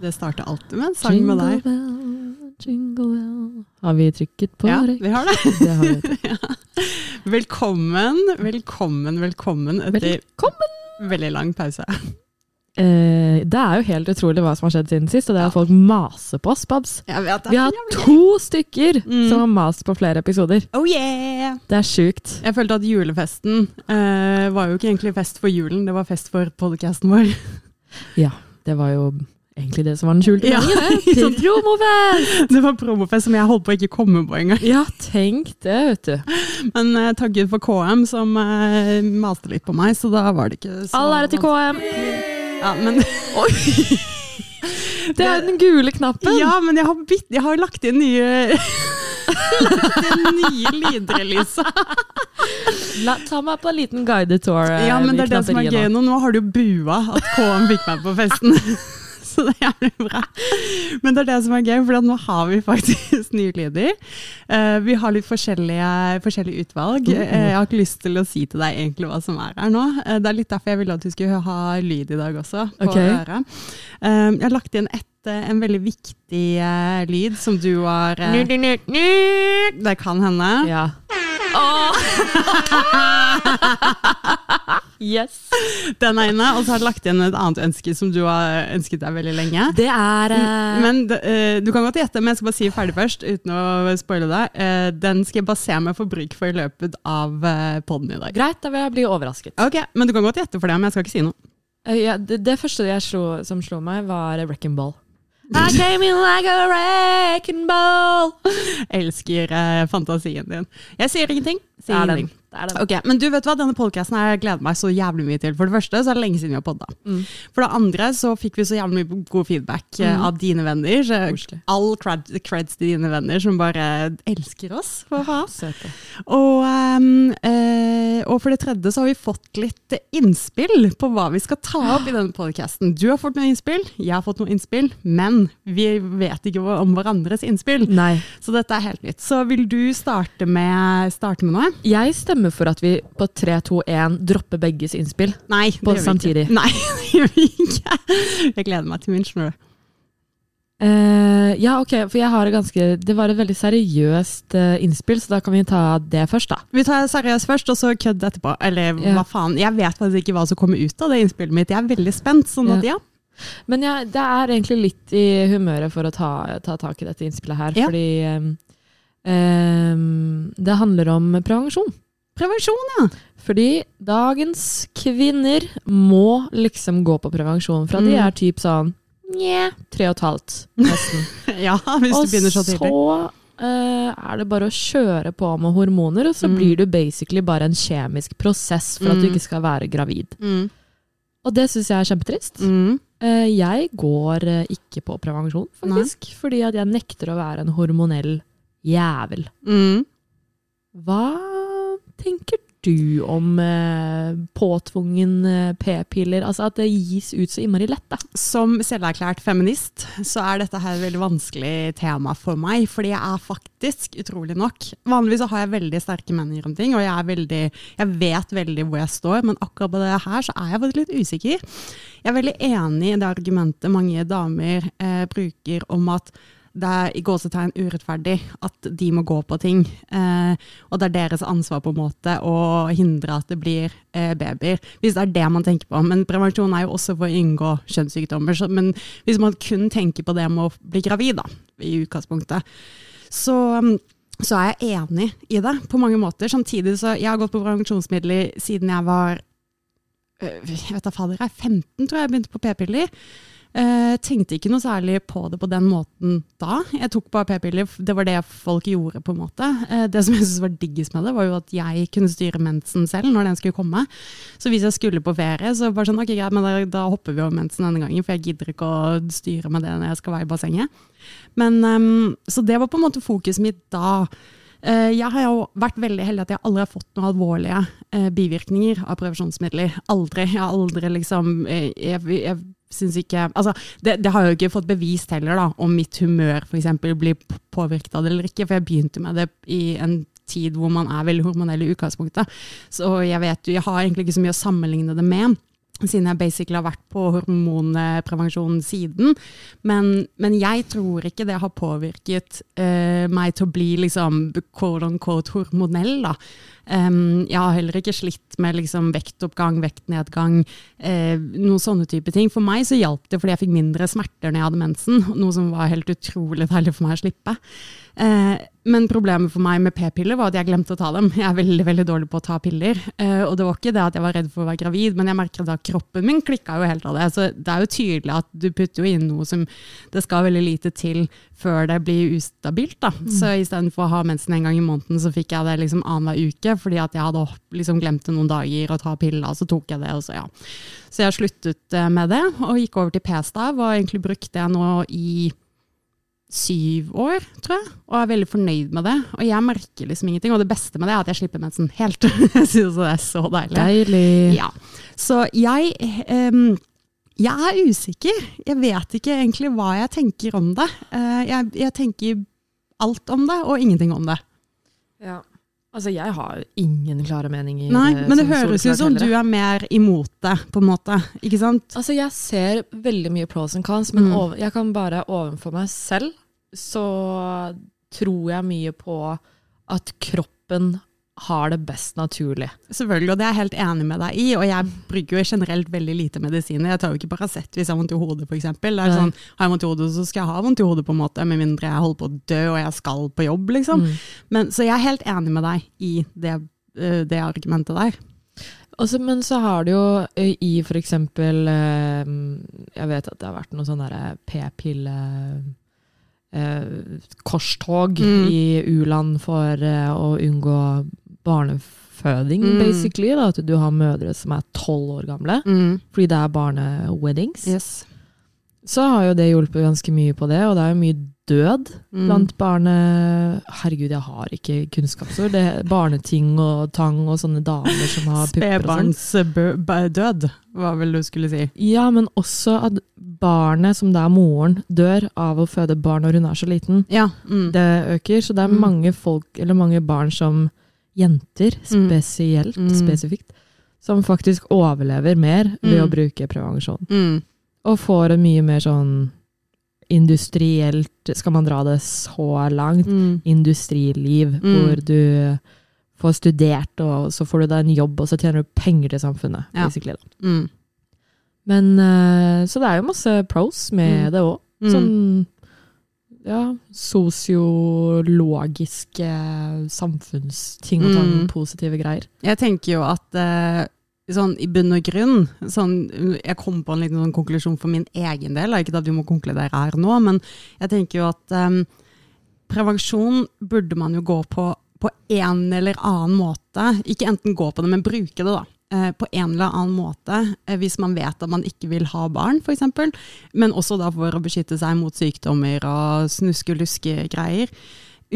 Det starter alltid med en sang med deg. bell, jingle bell. Har vi trykket på Ja, rekk? vi har det. Det har vi. Velkommen, velkommen, velkommen etter Velkommen! veldig lang pause. Eh, det er jo helt utrolig hva som har skjedd siden sist, og det er at folk maser på oss, Babs. Vet. Vi har to stykker Mm. som har mast på flere episoder. Oh yeah! Det er sjukt. Jeg følte at julefesten eh, var jo ikke egentlig fest for julen, det var fest for podcasten vår. Ja, det var jo egentlig det som var den skjulte Ja, meningen. Promofest! Det var promofest som jeg holdt på å ikke komme på engang. Ja, tenk det, vet du. Men uh, takk Gud for KM som uh, maste litt på meg, så da var det ikke så All ære til KM. Ja, men, Det er den gule knappen. ja, men jeg har, bytt, jeg har lagt inn nye lagt inn nye lyder, Elisa. La, ta meg på en liten guided tour. eh, Ja, men det er det som er gøy nå. nå. Nå har du bua at KM fikk meg på festen. Så det er jævlig bra. Men det er det som er gøy, for nå har vi faktisk nye lyder. Eh, vi har litt forskjellige, forskjellige utvalg. Mm. Eh, jeg har ikke lyst til å si til deg egentlig hva som er her nå. Eh, det er litt derfor jeg ville at du skulle ha lyd i dag også, på Ok. øret. Jeg har lagt inn et, en veldig viktig uh, lyd som du har uh. Det kan hende. Ja. yes. Den er inne, og så har jeg lagt igjen et annet ønske som du har ønsket deg veldig lenge. Det er Uh... Men eh, Du kan godt gjette, men jeg skal bare si ferdig først, uten å spoile deg. Uh, den skal jeg bare se meg for bruk for i løpet av uh, poden i dag. greit, da vil jeg bli overrasket. Ok, Men du kan godt gjette for det, men jeg skal ikke si noe. Eh, ja, det, det første slo, som slo meg, var Wrecking Ball. I came in like a wrecking ball. Elsker eh, fantasien din. Jeg sier ingenting. Sier er ingenting. Det den. Ok, Men du vet hva, denne podcasten jeg gleder meg så jævlig mye til. For det første så er det lenge siden vi har podda. Mm. For det andre så fikk vi så jævlig mye god feedback eh, Mm. av dine venner. Så all cred, creds til dine venner som bare elsker oss. For faen. Og, um, eh, og for det tredje så har vi fått litt innspill på hva vi skal ta opp i denne podcasten. Du har fått noen innspill, jeg har fått noen innspill, men vi vet ikke om hverandres innspill. Nei. Så dette er helt nytt. Så vil du starte med, starte med noe? Jeg stemmer for at vi på 3, 2, 1 dropper begges innspill. Nei, det På gjør vi samtidig. Ikke. Nei, det gjør vi ikke. Jeg gleder meg til min, skjønner du. Eh, ja, ok, for jeg har et ganske Det var et veldig seriøst eh, innspill, så da kan vi ta det først, da. Vi tar seriøst først, og så kødd etterpå. Eller Ja. hva faen. Jeg vet faktisk ikke hva som kommer ut av det innspillet mitt. Jeg er veldig spent. sånn at ja. Men ja, det er egentlig litt i humøret for å ta, ta tak i dette innspillet her, Ja. fordi ehm, ehm, det handler om prevensjon. Prevensjon, ja. Fordi dagens kvinner må liksom gå på prevensjon fra de Mm. er typ sånn nje, tre og et halvt, nesten. Ja, hvis og du begynner så tidlig. Og så uh, er det bare å kjøre på med hormoner, og så Mm. blir du basically bare en kjemisk prosess for at du Mm. ikke skal være gravid. Mm. Og det syns jeg er kjempetrist. Mm. Eh, Jeg går eh, ikke på prevensjon, faktisk. Fordi at jeg nekter å være en hormonell jævel. Mm. Hva tenker du om eh, påtvungen eh, p-piller? Altså at det gis ut så innmari lett, da. Som selverklært feminist så er dette her et veldig vanskelig tema for meg, fordi jeg er faktisk, utrolig nok Vanligvis har jeg veldig sterke meninger om ting, og jeg, veldig, jeg vet veldig hvor jeg står, men akkurat på det her så er jeg faktisk litt usikker. Jeg er veldig enig i det argumentet mange damer eh, bruker om at det er i gåsetegn urettferdig at de må gå på ting. Eh, og det er deres ansvar på en måte å hindre at det blir eh, babyer. Hvis det er det man tenker på. Men prevensjon er jo også for å unngå kjønnssykdommer. Så, men hvis man kun tenker på det med å bli gravid, da, i utgangspunktet, så, så er jeg enig i det på mange måter. Samtidig så jeg har gått på prevensjonsmidler siden jeg var øh, jeg vet da fader, jeg er 15 tror jeg jeg begynte på p-piller. Eh, tenkte ikke noe særlig på det på den måten da. Jeg tok bare p-piller, det var det folk gjorde på en måte. Eh, det som jeg syntes var diggest med det, var jo at jeg kunne styre mensen selv når den skulle komme. Så hvis jeg skulle på ferie, så var det sånn, ok greit, men da, da hopper vi over mensen denne gangen, for jeg gidder ikke å styre med det når jeg skal være i bassenget. Men, um, så det var på en måte fokuset mitt da. Eh, Jeg har jo vært veldig heldig at jeg aldri har fått noen alvorlige bivirkninger av prevensjonsmidler. Aldri. Jeg har aldri liksom Jeg, jeg syns ikke Altså, det, det har jeg jo ikke fått bevist heller, da, om mitt humør f.eks. blir påvirket av det eller ikke. For jeg begynte med det i en tid hvor man er veldig hormonell i utgangspunktet. Så jeg vet jo, jeg har egentlig ikke så mye å sammenligne det med. siden jeg basically har vært på hormonprevensjon siden. Men, men jeg tror ikke det har påvirket uh, meg til å bli liksom quote on quote hormonell. da. Um, jeg har heller ikke slitt med liksom, vektoppgang, vektnedgang, eh, noen sånne type ting. For meg så hjalp det fordi jeg fikk mindre smerter når jeg hadde mensen, noe som var helt utrolig deilig for meg å slippe. Eh, men problemet for meg med p-piller var at jeg glemte å ta dem. Jeg er veldig veldig dårlig på å ta piller. Eh, og det var ikke det at jeg var redd for å være gravid, men jeg merket at kroppen min klikka jo helt av det. Så det er jo tydelig at du putter jo inn noe som det skal veldig lite til før det blir ustabilt. da. Mm. Så istedenfor å ha mensen en gang i måneden, så fikk jeg det liksom annenhver uke, fordi at jeg hadde liksom glemt det noen dager å ta piller, så tok jeg det. og Så ja. Så jeg sluttet eh, med det, og gikk over til p-stav, og egentlig brukte jeg nå i syv år, tror jeg, og er veldig fornøyd med det. Og jeg merker liksom ingenting. Og det beste med det er at jeg slipper mensen helt. jeg synes det er så deilig. Deilig. Ja. Så jeg um, jeg er usikker. Jeg vet ikke egentlig hva jeg tenker om det. Uh, jeg, jeg, tenker alt om det, og ingenting om det. Ja. Altså, jeg har ingen klare meninger. Nei, men det høres ut som du er mer imot det, på en måte. Ikke sant? Altså, jeg ser veldig mye pros and cons, men mm. over, jeg kan bare overfor meg selv, så tror jeg mye på at kroppen har det best naturlig. Selvfølgelig, og det er jeg helt enig med deg i. Og jeg bruker jo generelt veldig lite medisiner. Jeg tar jo ikke Paracet hvis jeg har vondt i hodet, f.eks. Sånn, har jeg vondt i hodet, så skal jeg ha vondt i hodet, på en måte, med mindre jeg holder på å dø og jeg skal på jobb, liksom. Mm. Men, så jeg er helt enig med deg i det, eh, det argumentet der. Også, men så har det jo eh, i eksempel eh, Jeg vet at det har vært noe sånn derre p-pille eh, korstog mm. i u-land for å unngå barneføding, mm. basically. Da, at du har mødre som er tolv år gamle, mm. fordi det er barneweddings. Yes. Så har jo det hjulpet ganske mye på det, og det er jo mye død mm. blant barne... Herregud, jeg har ikke kunnskapsord. Det er barneting og tang og sånne damer som har pupper og sånn. Spedbarnsdød, hva vil du skulle si? Ja, men også at barnet, som det er moren, dør av å føde barn når hun er så liten. Ja. Mm. Det øker. Så det er mm. mange folk, eller mange barn som jenter mm. spesielt, mm. spesifikt, som faktisk overlever mer ved å mm. bruke prevensjon. Mm. Og får en mye mer sånn industrielt, skal man dra det så langt, mm. industriliv, mm. hvor du får studert, og så får du deg en jobb, og så tjener du penger til samfunnet. Ja. Mm. Men uh, Så det er jo masse pros med det òg. Sånn ja, sosiologiske samfunnsting og sånn mm. positive greier. Jeg tenker jo at uh, sånn i bunn og grunn sånn, Jeg kom på en liten sånn konklusjon for min egen del. Ikke at vi må konkludere her nå, men jeg tenker jo at um, prevensjon burde man jo gå på på en eller annen måte. Ikke enten gå på det, men bruke det, da. Eh, på en eller annen måte, eh, hvis man vet at man ikke vil ha barn, f.eks. Men også da for å beskytte seg mot sykdommer og snuske-luske-greier.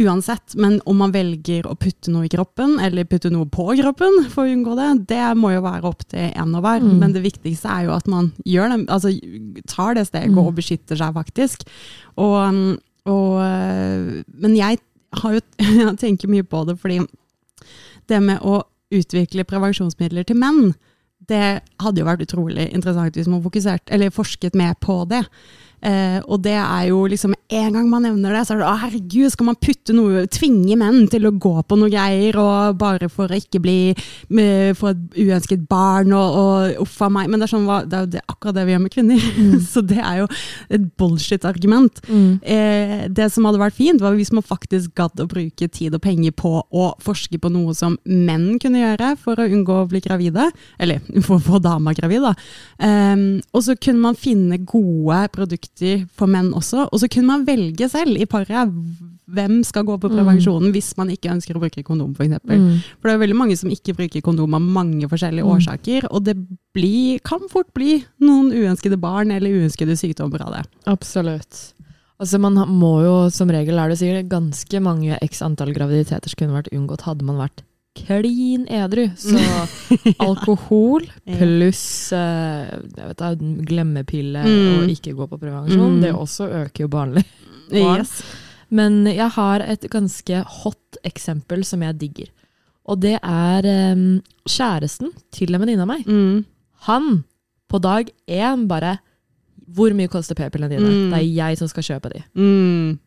Uansett, men om man velger å putte noe i kroppen, eller putte noe på kroppen for å unngå det, det må jo være opp til en og hver. Mm. Men det viktigste er jo at man gjør det, altså tar det steget mm. og beskytter seg faktisk. Og, og, eh, men jeg har jo jeg tenker mye på det, fordi det med å utvikle prevensjonsmidler til menn, det hadde jo vært utrolig interessant hvis man fokusert, eller forsket mer på det. Uh, og det er jo liksom En gang man nevner det, så er det å herregud, skal man putte noe Tvinge menn til å gå på noe greier, og bare for å ikke bli uh, Få et uønsket barn og, og uff a meg. Men det er, sånn, det er jo det, akkurat det vi gjør med kvinner. Mm. så det er jo et bullshit-argument. Mm. Eh, det som hadde vært fint, var hvis man faktisk gadd å bruke tid og penger på å forske på noe som menn kunne gjøre for å unngå å bli gravide. Eller for å få dama gravid, da. Eh, og så kunne man finne gode produkter viktig for menn også. Og så kunne man velge selv i paret hvem skal gå på mm. prevensjonen mm. hvis man ikke ønsker å bruke kondom, f.eks. For, mm. for det er veldig mange som ikke bruker kondom av mange forskjellige mm. årsaker. Og det blir, kan fort bli noen uønskede barn eller uønskede sykdommer av det. Absolutt. Altså Man må jo som regel, er det sikkert ganske mange x antall graviditeter som kunne vært unngått hadde man vært klin edru. Så alkohol pluss uh, glemmepille mm. og ikke gå på prevensjon, mm. det også øker jo barnlig. Yes. Men jeg har et ganske hot eksempel som jeg digger. Og det er um, kjæresten til en venninne av meg. Mm. Han på dag én bare Hvor mye koster p-pillene dine? Mm. Det er jeg som skal kjøpe de. Mm.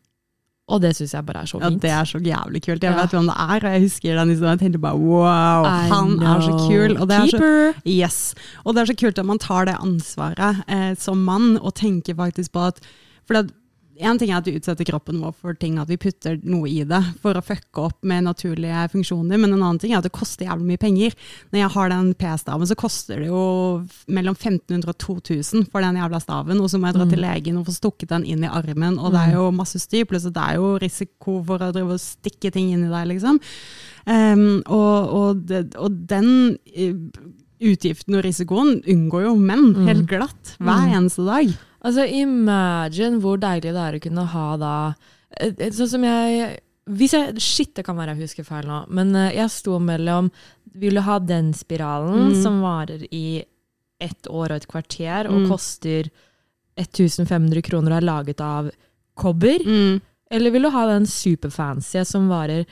Og det syns jeg bare er så fint. Ja, det er så jævlig kult. Jeg Ja. vet hvem det er, og jeg husker den historien. Jeg tenkte bare wow, I han er så kul. Og det er så, Keeper! yes. og det er så kult at man tar det ansvaret eh, som mann, og tenker faktisk på at For det, en ting er at du utsetter kroppen vår for ting, at vi putter noe i det for å fucke opp med naturlige funksjoner, men en annen ting er at det koster jævlig mye penger. Når jeg har den P-staven, så koster det jo mellom 1500 og 2000 for den jævla staven, og så må jeg dra til legen og få stukket den inn i armen, og det er jo masse styr, pluss det er jo risiko for å drive og stikke ting inn i deg, liksom. Um, og, og, og den eh, utgiften og risikoen unngår jo menn helt glatt hver Mm. eneste dag. Altså, imagine hvor deilig det er å kunne ha da eh, eh, Sånn som jeg hvis jeg, Shit, det kan være jeg husker feil nå, men eh, jeg sto mellom Ville ha den spiralen Mm. som varer i ett år og et kvarter, og Mm. koster 1500 kroner og er laget av kobber. Mm. Eller vil du ha den superfancy som varer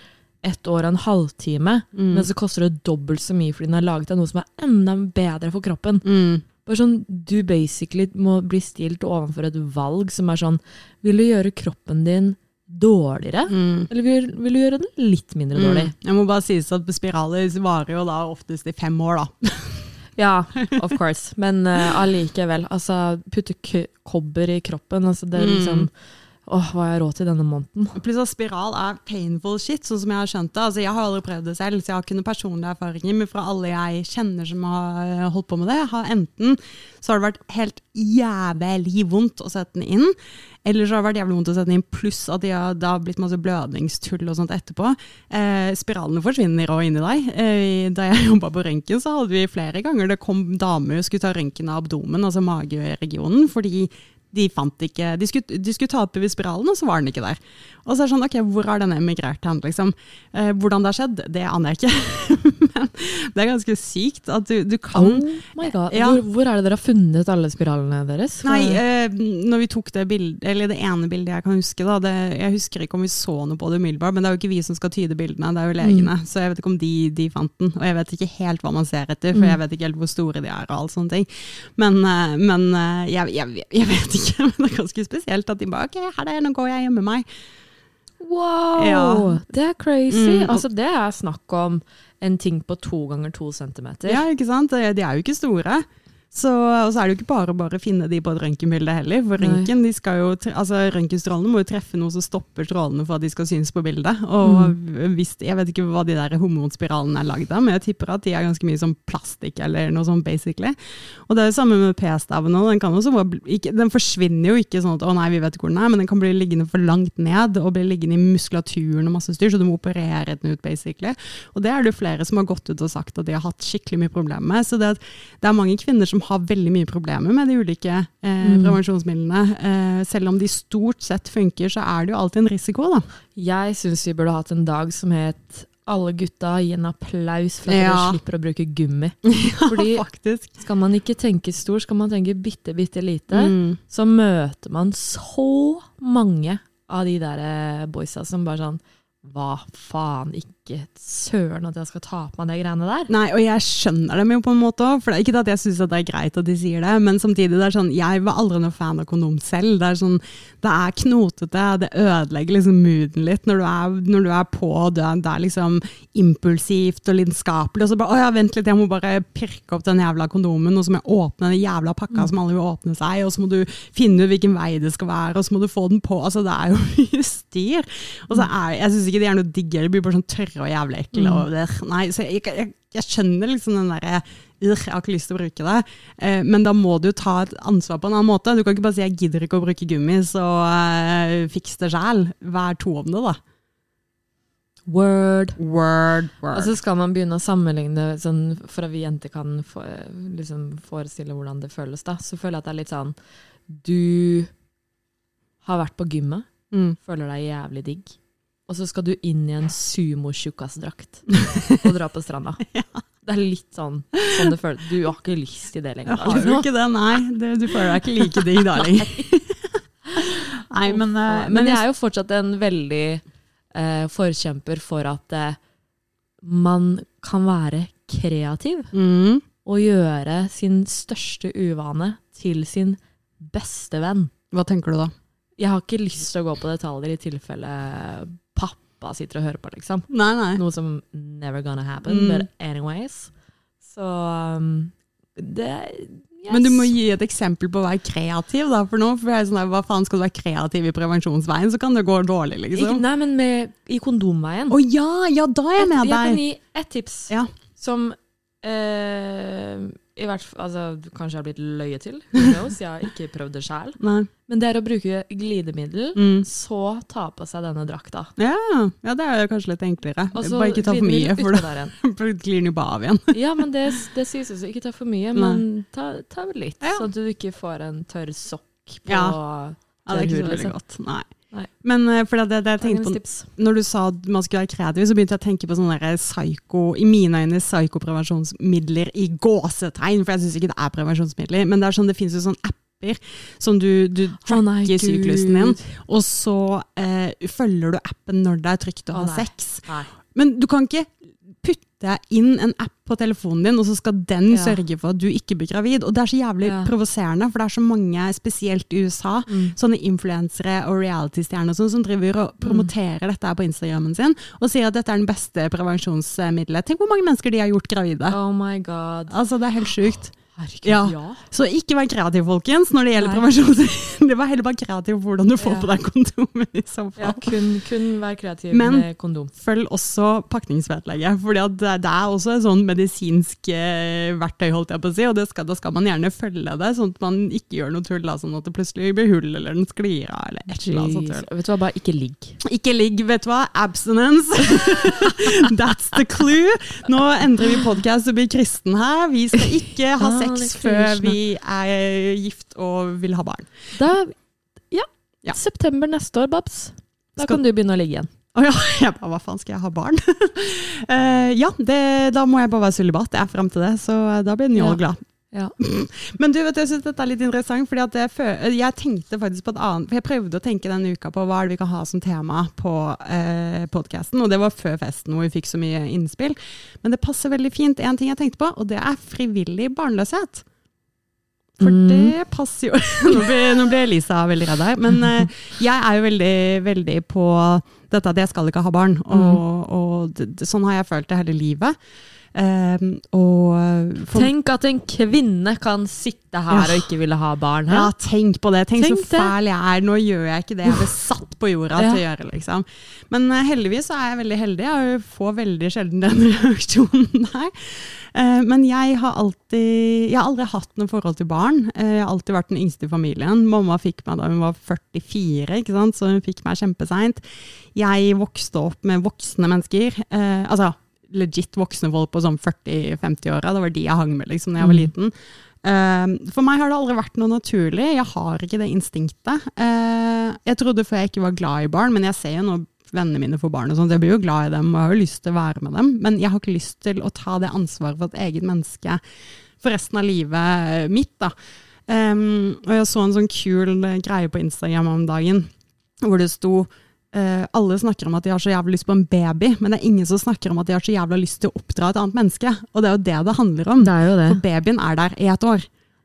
ett år og en halvtime, Mm. men så koster det dobbelt så mye fordi den er laget av noe som er enda bedre for kroppen? Mm. Bare sånn, Du basically må bli stilt overfor et valg som er sånn Vil du gjøre kroppen din dårligere, Mm. eller vil, vil du gjøre den litt mindre dårlig? Mm. Jeg må bare sies at spiraler varer jo da oftest i fem år, da. Ja, of course. Men uh, allikevel. altså, putte kobber i kroppen. altså det er Mm. Åh, hva har jeg råd til denne måneden? Pluss at spiral er painful shit, sånn som jeg har skjønt det. Altså, jeg har aldri prøvd det selv, så jeg har ikke noen personlige erfaringer, men fra alle jeg kjenner som har eh, holdt på med det, har enten så har det vært helt jævlig vondt å sette den inn, eller så har det vært jævlig vondt å sette den inn, pluss at de har, det har blitt masse blødningstull og sånt etterpå. Eh, spiralene forsvinner òg inni deg. Eh, da jeg jobba på røntgen, så hadde vi flere ganger det kom damer og skulle ta røntgen av abdomen, altså mageregionen, fordi de fant ikke De skulle, de skulle ta opp i spiralen, og så var den ikke der. Og så er det sånn, ok, hvor har den emigrert hen, liksom? Eh, hvordan det har skjedd, det aner jeg ikke. Men det er ganske sykt at du, du kan Oh my god. Ja. Hvor, hvor er det dere har funnet alle spiralene deres? Nei, eh, når vi tok det bildet, eller det ene bildet jeg kan huske, da, det, jeg husker ikke om vi så noe på det umiddelbart, men det er jo ikke vi som skal tyde bildene, det er jo legene. Så jeg vet ikke om de, de fant den, og jeg vet ikke helt hva man ser etter, for jeg vet ikke helt hvor store de er og alle sånne ting. Men, eh, men eh, jeg, jeg, jeg vet ikke, men det er ganske spesielt at de bare, ok, her er det, nå går jeg hjemme med meg. Wow! Ja. Det er crazy. Mm, altså, det er snakk om en ting på to ganger to centimeter. Ja, ikke sant? De er jo ikke store. Så, og så er det jo ikke bare bare å finne de på et røntgenbilde heller. For røntgen, de skal jo, altså Røntgenstrålene må jo treffe noe som stopper strålene for at de skal synes på bildet. Og hvis, Jeg vet ikke hva de der hormonspiralene er lagd av, men jeg tipper at de er ganske mye som plastikk eller noe sånt, basically. Og det er det samme med p-staven. også. Den, kan også ikke, den forsvinner jo ikke sånn at å nei, vi vet hvor den er, men den kan bli liggende for langt ned og bli liggende i muskulaturen og masse styr, så du må operere den ut, basically. Og det er det jo flere som har gått ut og sagt at de har hatt skikkelig mye problemer med. Så det, det er mange kvinner som har veldig mye problemer med de ulike eh, prevensjonsmidlene. Eh, selv om de stort sett funker, så er det jo alltid en risiko, da. Jeg syns vi burde hatt en dag som het alle gutta gi en applaus for at Ja. dere slipper å bruke gummi. Fordi Faktisk. skal man ikke tenke stor, skal man tenke bitte, bitte lite, Mm. så møter man så mange av de der eh, boysa som bare sånn Hva faen, ikke søren at jeg skal ta på meg de greiene der. Nei, og jeg skjønner dem jo på en måte òg. Ikke at jeg syns det er greit at de sier det, men samtidig det er sånn, jeg var aldri noen fan av kondom selv. Det er sånn, det er knotete, det ødelegger liksom mooden litt når du er, når du er på, og det er, det er liksom impulsivt og lidenskapelig. Og så bare å ja, vent litt, jeg må bare pirke opp den jævla kondomen, og så må jeg åpne den jævla pakka som alle vil åpne seg, og så må du finne ut hvilken vei det skal være, og så må du få den på. Altså, det er jo mye styr. Og så er, jeg syns ikke det er noe digg, de blir bare sånn tørre og jævlig ekle. Og, det- nei, så jeg, jeg, jeg skjønner liksom den derre jeg har ikke lyst til å bruke det, eh, men da må du ta et ansvar på en annen måte. Du kan ikke bare si 'jeg gidder ikke å bruke gummi, så eh, fiks det sjæl'. Vær to om det, da. Word. Word, word. Og så skal man begynne å sammenligne, sånn, for at vi jenter kan for, liksom, forestille hvordan det føles. da, Så føler jeg at det er litt sånn Du har vært på gymmet, mm. føler deg jævlig digg, og så skal du inn i en sumo-tjukkasdrakt og dra på stranda. Det er litt sånn, sånn det føles. Du har ikke lyst til det lenger. Jeg har jo ikke det, nei. Det, du føler deg ikke like digg da lenger. nei, men, uh, Men jeg er jo fortsatt en veldig uh, forkjemper for at uh, man kan være kreativ. mm. Og gjøre sin største uvane til sin beste venn. Hva tenker du da? Jeg har ikke lyst til å gå på detaljer i tilfelle pappa sitter og hører på, liksom. Nei, nei. Noe som never gonna happen, Mm. but anyways. Så um, det yes. Men du må gi et eksempel på å være kreativ, da, for nå. For jeg er sånn, Hva faen skal du være kreativ i prevensjonsveien, så kan det gå dårlig, ikke, liksom. Nei, men med, i kondomveien. Å ja, ja, da er jeg med jeg kan gi ett tips Ja. som eh, i hvert fall, altså, kanskje jeg har blitt løyet til. Knows? Jeg har ikke prøvd det sjæl. Men det er å bruke glidemiddel, Mm. så ta på seg denne drakta. Ja, ja, det er kanskje litt enklere. Også, Bare ikke ta for mye, for da glir den jo bare av igjen. Ja, men det, det sies også ikke ta for mye, men ta, ta litt. Ja. Sånn at du ikke får en tørr sokk på Ja. Ja, det er ikke så veldig godt. Nei. Nei. Men eh, for det, det, jeg tenkte på, når du sa at man skulle være kreativ, så begynte jeg å tenke på sånne psyko, i mine øyne psykoprevensjonsmidler i gåsetegn, for jeg syns ikke det er prevensjonsmidler. Men det er sånn, det finnes jo sånne apper som du, du Å nei, syklusen din, og så eh, følger du appen når det er trygt å ha nei. sex. Nei. Men du kan ikke putte inn en app på telefonen din, og så skal den Ja. sørge for at du ikke blir gravid. Og det er så jævlig Ja. provoserende, for det er så mange, spesielt i USA, Mm. sånne influensere og reality-stjerner sånn, som driver og promoterer dette her på Instagrammen sin, og sier at dette er den beste prevensjonsmiddelet. Tenk hvor mange mennesker de har gjort gravide. Oh my god. Altså, det er helt sjukt. Herregud, Ja. ja. Så ikke vær kreativ, folkens, når det gjelder prevensjon. det var heller bare kreativ hvordan du får Ja. på deg kondomet i så ja kun, kun vær kreativ Men- med kondom. Følg også pakningsvedlegget, for det det er også et sånn medisinsk eh, verktøy, holdt jeg på å si, og det skal, da skal man gjerne følge det, sånn at man ikke gjør noe tull, da, sånn at det plutselig blir hull, eller den sklir av, eller et eller annet sånt Vet du hva, bare ikke ligg. Ikke ligg, vet du hva? Abstinence. That's the clue. Nå endrer vi podkast og blir kristen her. Vi skal ikke ha Ah, sex før vi er gift og vil ha barn. Da, ja. Ja. September neste år, Babs. Da Skal- kan du begynne å ligge igjen. Å ja, jeg bare, hva faen skal jeg ha barn? uh, ja, det, da må jeg bare være sølibat. Jeg er frem til det, så da blir Njål Ja. glad. Ja. Men du vet, jeg synes dette er litt interessant, fordi at jeg, jeg tenkte faktisk på et annet, for jeg prøvde å tenke denne uka på hva er det vi kan ha som tema på eh, podcasten, og det var før festen hvor vi fikk så mye innspill. Men det passer veldig fint, en ting jeg tenkte på, og det er frivillig barnløshet. For Mm. det passer jo Nå ble, nå ble Elisa veldig redd her. Men eh, jeg er jo veldig, veldig på dette at jeg skal ikke ha barn. Og, og det, det, sånn har jeg følt det hele livet. Um, og for, Tenk at en kvinne kan sitte her Ja. og ikke ville ha barn. Her. ja, tenk på det. Tenk, Tenk så fæl jeg er. Nå gjør jeg ikke det jeg ble satt på jorda Ja. til å gjøre. liksom. Men eh, heldigvis så er jeg veldig heldig. Jeg får veldig sjelden den reaksjonen der. Eh, men jeg har alltid Jeg har aldri hatt noe forhold til barn. Eh, jeg har alltid vært den yngste i familien. Mamma fikk meg da hun var 44, ikke sant? så hun fikk meg kjempeseint. Jeg vokste opp med voksne mennesker. Eh, altså legit voksne folk på sånn 40-50-åra. Det var de jeg hang med liksom da jeg var Mm. liten. Eh, for meg har det aldri vært noe naturlig. Jeg har ikke det instinktet. Eh, jeg trodde før jeg ikke var glad i barn, men jeg ser jo nå vennene mine får barn og sånt. Jeg blir jo glad i dem og har jo lyst til å være med dem, men jeg har ikke lyst til å ta det ansvaret for et eget menneske for resten av livet mitt. da. Um, og jeg så en sånn kul greie på Instagram om dagen, hvor det sto eh, alle snakker om at de har så jævlig lyst på en baby, men det er ingen som snakker om at de har så jævla lyst til å oppdra et annet menneske. Og det er jo det det handler om. Det er jo det. For babyen er der i et år,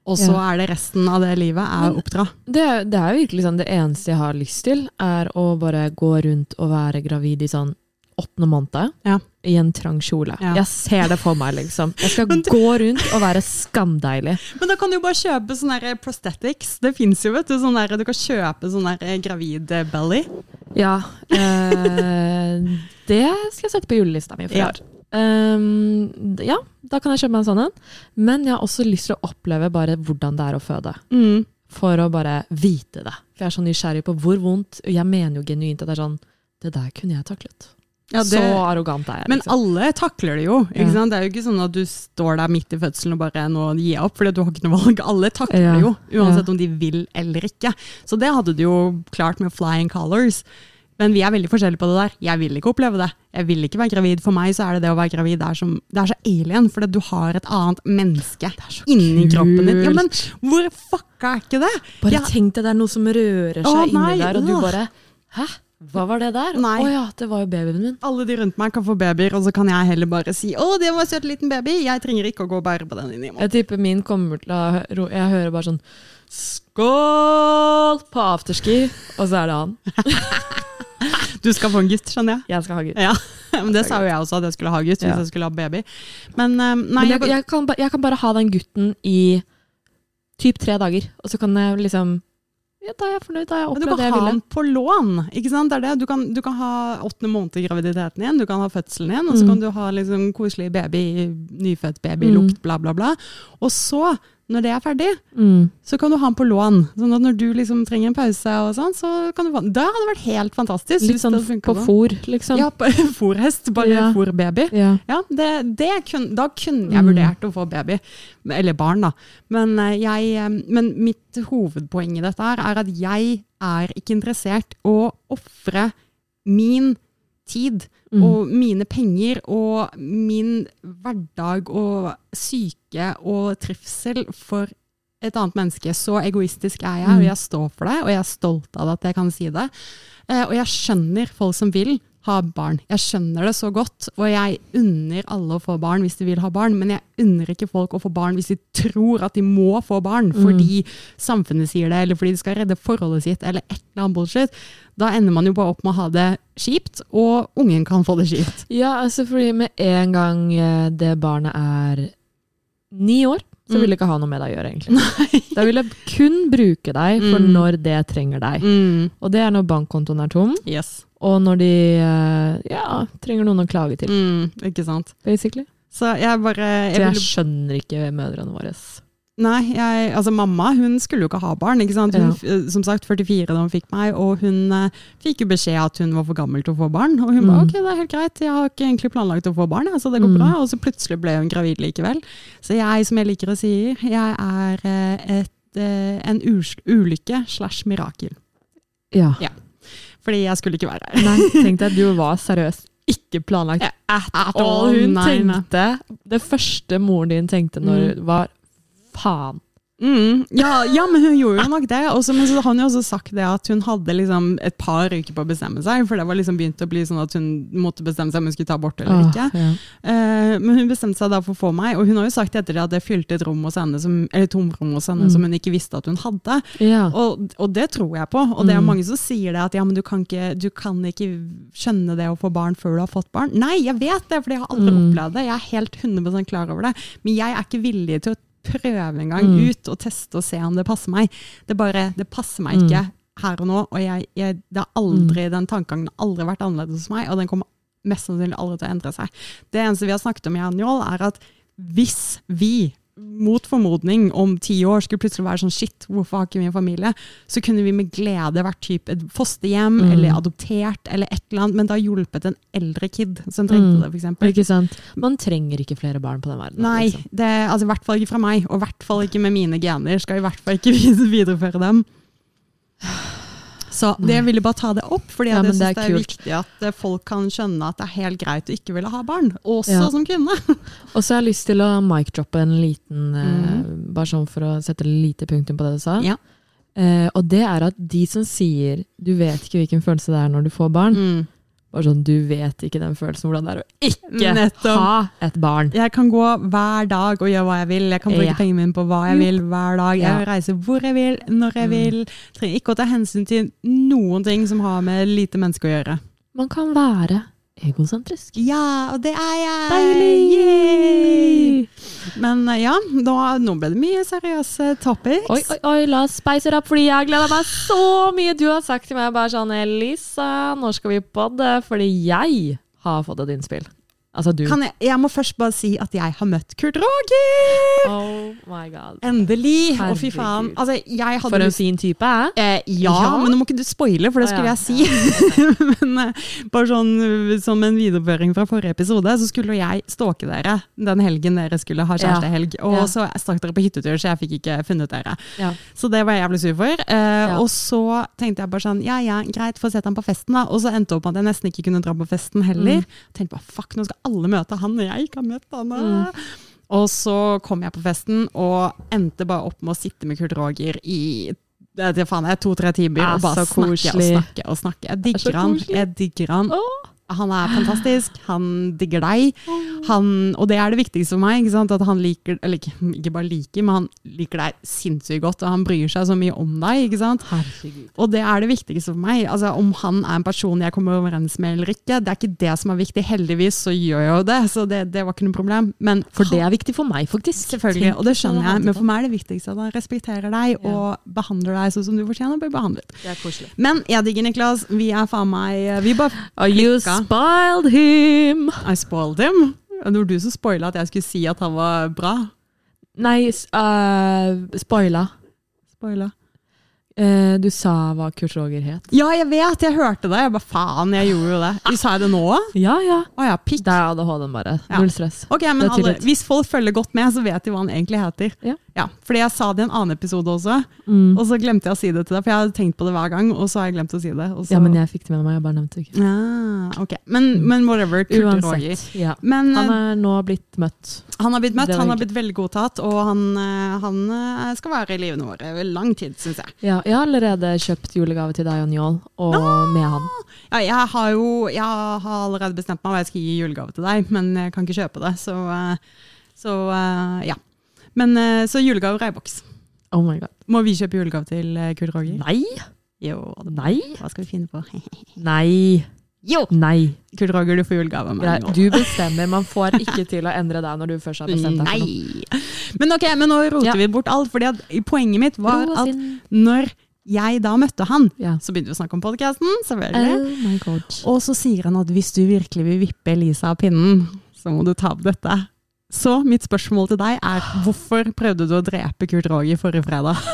og så Ja. er det resten av det livet er å oppdra. Det det er jo virkelig sånn, det eneste jeg har lyst til, er å bare gå rundt og være gravid i sånn åttende måned. Ja. I en trang kjole. Ja. Jeg ser det for meg, liksom. Jeg skal du- gå rundt og være skamdeilig. Men da kan du jo bare kjøpe sånne prosthetics. Det fins jo, vet du. Sånne der, du kan kjøpe sånn gravid belly. Ja. Eh, det skal jeg sette på julelista mi for i Ja. år. Ehm, ja, da kan jeg kjøpe meg en sånn en. Men jeg har også lyst til å oppleve bare hvordan det er å føde. Mm. For å bare vite det. For jeg er så nysgjerrig på hvor vondt og Jeg mener jo genuint at det er sånn Det der kunne jeg taklet. Ja, Så arrogant er jeg. Liksom. men alle takler det jo. Ikke Ja. sant? Det er jo ikke sånn at du står der midt i fødselen og bare nå gir opp, for du har ikke noe valg. Alle takler Ja. jo, uansett om de vil eller ikke. Så det hadde du jo klart med flying colors. Men vi er veldig forskjellige på det der. Jeg vil ikke oppleve det. Jeg vil ikke være gravid. For meg så er det det å være gravid det er, som, det er så alien, fordi du har et annet menneske inni inni kroppen din. Ja, men hvor fucka er ikke det? Bare tenk deg det er noe som rører seg Å, inni nei, der, og du bare Hæ? Hva var det der? Nei. Å ja, det var jo babyen min. Alle de rundt meg kan få babyer, og så kan jeg heller bare si 'Å, det var en søt liten baby'. Jeg trenger ikke å gå og bære på den inn i Jeg tipper min kommer til å Jeg hører bare sånn Skål på afterski, og så er det han. Du skal få en gutt, skjønner jeg. Jeg skal ha gutt. Ja, men Det sa jo jeg også, at jeg skulle ha gutt hvis Ja. jeg skulle ha baby. Men eh, nei, Men jeg, jeg, kan, jeg kan bare ha den gutten i typ tre dager, og så kan jeg liksom Ja, da er jeg fornøyd, da har jeg men du opplevd det kan ha den på lån. ikke sant? Det det. Du kan, du kan ha åttende måned i graviditeten igjen, du kan ha fødselen igjen, og så Mm. kan du ha liksom koselig baby, nyfødt baby, lukt, bla, bla, bla. Og så, når det er ferdig, Mm. så kan du ha den på lån. Sånn at når du liksom trenger en pause, og sånn, så kan du få den. Det hadde vært helt fantastisk. Litt sånn på fôr, liksom. Ja, på fôrhest, bare Ja. fôrbaby. Ja. Ja, det, det kun, da kunne jeg Mm. vurdert å få baby. Eller barn, da. Men, eh, jeg, eh, men mitt hovedpoeng i dette her er at jeg er ikke interessert å ofre min tid Mm. og mine penger og min hverdag og syke og trivsel for et annet menneske. Så egoistisk er jeg, og Mm. jeg står for det, og jeg er stolt av at jeg kan si det. Eh, Og jeg skjønner folk som vil ha barn. Jeg skjønner det så godt, og jeg unner alle å få barn hvis de vil ha barn, men jeg unner ikke folk å få barn hvis de tror at de må få barn fordi samfunnet sier det, eller fordi de skal redde forholdet sitt, eller et eller annet bullshit. Da ender man jo bare opp med å ha det kjipt, og ungen kan få det kjipt. Ja, altså fordi med en gang eh, det barnet er ni år, så Mm. vil jeg ikke ha noe med deg å gjøre, egentlig. Da vil jeg kun bruke deg for Mm. når det trenger deg. Og det er når bankkontoen er tom, Yes. Og når de eh, ja, trenger noen å klage til, Mm, ikke sant. basically. Så jeg bare Så jeg jeg skjønner ikke mødrene våre. Nei, jeg, altså mamma hun skulle jo ikke ha barn. ikke sant? Hun, Ja. eh, Som sagt 44 da hun fikk meg, og hun eh, fikk jo beskjed at hun var for gammel til å få barn. Og hun Mm. ba ok, det er helt greit, jeg har ikke egentlig planlagt å få barn, så det går Mm. bra. Og så plutselig ble hun gravid likevel. Så jeg, som jeg liker å si, jeg er eh, et, eh, en ulykke slash mirakel. Ja. Ja. Fordi jeg skulle ikke være her. Nei, tenk deg, du var seriøst ikke planlagt Ja, at at all. Hun nei, nei. tenkte Det første moren din tenkte når Mm. var faen. Mm, ja, ja, men hun gjorde jo nok det. Også, men så har hun jo også sagt det at hun hadde liksom et par uker på å bestemme seg. For det var liksom begynt å bli sånn at hun måtte bestemme seg om hun skulle ta abort eller ikke. Åh, ja. uh, men hun bestemte seg da for å få meg, og hun har jo sagt etter det at det fylte et rom hos henne som, eller tomrom hos henne Mm. som hun ikke visste at hun hadde. Ja. Og, og det tror jeg på. Og det er Mm. mange som sier det at ja, men du kan, ikke, du kan ikke skjønne det å få barn før du har fått barn. Nei, jeg vet det, for jeg har aldri Mm. opplevd det. Jeg er helt 100% klar over det. Men jeg er ikke villig til å prøve en gang Mm. ut og teste og se om det passer meg. Det bare, det passer meg Mm. ikke her og nå, og jeg, jeg, det har aldri, den tankegangen har aldri vært annerledes hos meg, og den kommer mest sannsynlig aldri til å endre seg. Det eneste vi har snakket om, i Annual, er at hvis vi mot formodning om ti år skulle plutselig være sånn shit, hvorfor har ikke vi en familie? Så kunne vi med glede vært type et fosterhjem Mm. eller adoptert eller et eller annet, men da hjulpet en eldre kid som trengte Mm. det, eksempel. Ikke sant? Man trenger ikke flere barn på den verden. Nei, liksom. det, altså i hvert fall ikke fra meg, og i hvert fall ikke med mine gener. Skal i hvert fall ikke videreføre dem. Så det jeg ville bare ta det opp, fordi Ja, jeg syns det det er viktig at eh, folk kan skjønne at det er helt greit å ikke ville ha barn, også Ja. som kvinne. Og så har jeg lyst til å mic-droppe en liten Mhm. Bare sånn for å sette lite punktum på det du sa. Ja. Eh, og det er at de som sier du vet ikke hvilken følelse det er når du får barn, Mm. Bare sånn du vet ikke den følelsen hvordan det er å ikke Nettom. ha et barn. Jeg kan gå hver dag og gjøre hva jeg vil. Jeg kan bruke Ja. pengene mine på hva jeg vil hver dag. Jeg Ja. vil reise hvor jeg vil, når jeg Mm. vil. Trenger ikke å ta hensyn til noen ting som har med lite menneske å gjøre. Man kan være egosentrisk. Ja, og det er jeg! Deilig! Yay! Men eh, ja, nå, nå ble det mye seriøse topics. Oi, oi, oi, la oss spice it up, fordi jeg gleder meg så mye. Du har sagt til meg bare sånn Elisa, når skal vi podde? Fordi jeg har fått et innspill. Altså du. Kan jeg, jeg må først bare si at jeg har møtt Kurt Roger! Oh my god. Endelig! Å, fy faen. Altså, For en fin type. eh? Eh, ja, Ja. men nå må ikke du spoile, for det skulle skulle ja. jeg si. men eh, bare sånn eh, som en videreføring fra forrige episode, så skulle jeg stalke dere den helgen dere skulle ha kjærestehelg. Og Ja. så stakk dere på hyttetur, så jeg fikk ikke funnet dere. Ja. Så det var jeg jævlig sur for. Eh. Og så tenkte jeg bare sånn, ja ja, greit, få sett ham på festen da. Og så endte det opp med at jeg nesten ikke kunne dra på festen heller. Mm. Tenkte bare, fuck, nå skal alle møte han, og jeg ikke har møtt han. Mm. Og så kom jeg på festen, og endte bare opp med å sitte med Kurt Roger i Det faen, jeg to-tre timer ja, og bare snakke og snakke og snakke. Jeg digger han. Jeg digger han. Åh. Han er fantastisk. Han digger deg. Han, og det er det viktigste for meg. At han liker, eller ikke, ikke bare liker, men han liker deg sinnssykt godt. Og han bryr seg så mye om deg. Og det er det viktigste for meg. Altså, om han er en person jeg kommer overens med eller ikke, det er ikke det som er viktig. Heldigvis så gjør jeg jo det, så det, det var ikke noe problem. Men For det er viktig for meg, faktisk. Selvfølgelig, og det skjønner jeg, men for meg er det viktigste at han respekterer deg Ja. og behandler deg sånn som du fortjener å bli behandlet. Det er. Men jeg digger Niklas. Vi er faen meg Vi bare Klikka. Spoiled him! I spoiled him. Det var du som spoila at jeg skulle si at han var bra. Nei, uh, øh, spoila. Spoila. Uh, du sa hva Kurt Roger het. Ja, jeg vet! Jeg hørte det. Jeg bare faen, jeg gjorde jo det. Sa jeg det nå? Ja, ja. Å ja, pikk. Det er ADHD-en bare. Ja. Null stress. Ok, men alle. Hvis folk følger godt med, så vet de hva han egentlig heter. Ja. Fordi jeg sa det i en annen episode også, Mm. og så glemte jeg å si det til deg. For jeg hadde tenkt på det hver gang, og så har jeg glemt å si det. Så, Ja, men jeg fikk det med meg, jeg bare nevnte det ikke. Ja, ok. Men, men whatever. Kurt Roger. Uansett. Ja. Men Han han, er nå blitt møtt. han har blitt møtt, han har blitt veldig godtatt, og han, eh, han eh, skal være i livene våre lang tid, syns jeg. Ja, jeg har allerede kjøpt julegave til deg og Njål, og med han. Ja, jeg har jo jeg har allerede bestemt meg hva jeg skal gi julegave til deg, men jeg kan ikke kjøpe det. Så, eh, så eh, ja. Men eh, så julegaver i boks. Oh my god. Må vi kjøpe julegave til eh, Kurt Roger? Nei! Jo, Nei! hva skal vi finne på? Nei! jo! Nei. Kurt Roger, du får julegave av meg. Nå. Du bestemmer. Man får ikke til å endre deg når du først har bestemt deg. Nei! Men ok, men nå roter Ja. vi bort alt. fordi at Poenget mitt var Ro at når jeg da møtte han, Ja. så begynte vi å snakke om podkasten, selvfølgelig. Oh. Og så sier han at hvis du virkelig vil vippe Elisa av pinnen, så må du ta opp dette. Så mitt spørsmål til deg er hvorfor prøvde du å drepe Kurt Roger forrige fredag?